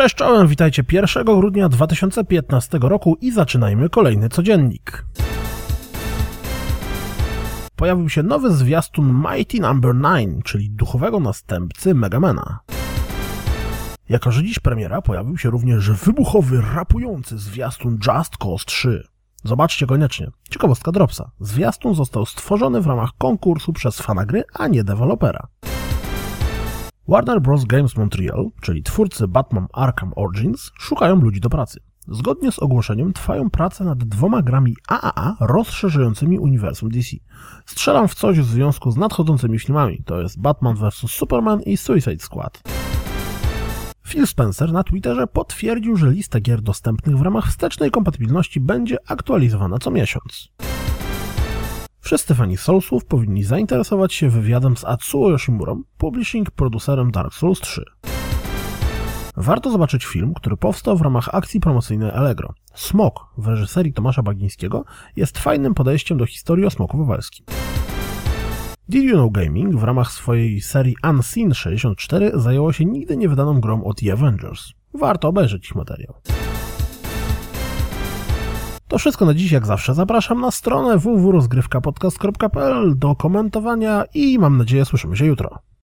Cześć czołem, witajcie 1 grudnia 2015 roku i zaczynajmy kolejny codziennik. Pojawił się nowy zwiastun Mighty Number no. 9, czyli duchowego następcy Megamana. Jako że dziś premiera, pojawił się również wybuchowy, rapujący zwiastun Just Cause 3. Zobaczcie koniecznie. Ciekawostka Dropsa. Zwiastun został stworzony w ramach konkursu przez fana gry, a nie dewelopera. Warner Bros. Games Montreal, czyli twórcy Batman Arkham Origins, szukają ludzi do pracy. Zgodnie z ogłoszeniem trwają prace nad dwoma grami AAA rozszerzającymi uniwersum DC. Strzelam w coś w związku z nadchodzącymi filmami, to jest Batman vs. Superman i Suicide Squad. Phil Spencer na Twitterze potwierdził, że lista gier dostępnych w ramach wstecznej kompatybilności będzie aktualizowana co miesiąc. Wszyscy fani Soulsów powinni zainteresować się wywiadem z Atsuo Yoshimurą, publishing producerem Dark Souls 3. Warto zobaczyć film, który powstał w ramach akcji promocyjnej Allegro. Smok w reżyserii Tomasza Bagińskiego jest fajnym podejściem do historii o smoku wawelskim. Did You Know Gaming w ramach swojej serii Unseen 64 zajęło się nigdy niewydaną grą od The Avengers. Warto obejrzeć ich materiał. To wszystko na dziś, jak zawsze. Zapraszam na stronę www.rozgrywkapodcast.pl do komentowania i mam nadzieję słyszymy się jutro.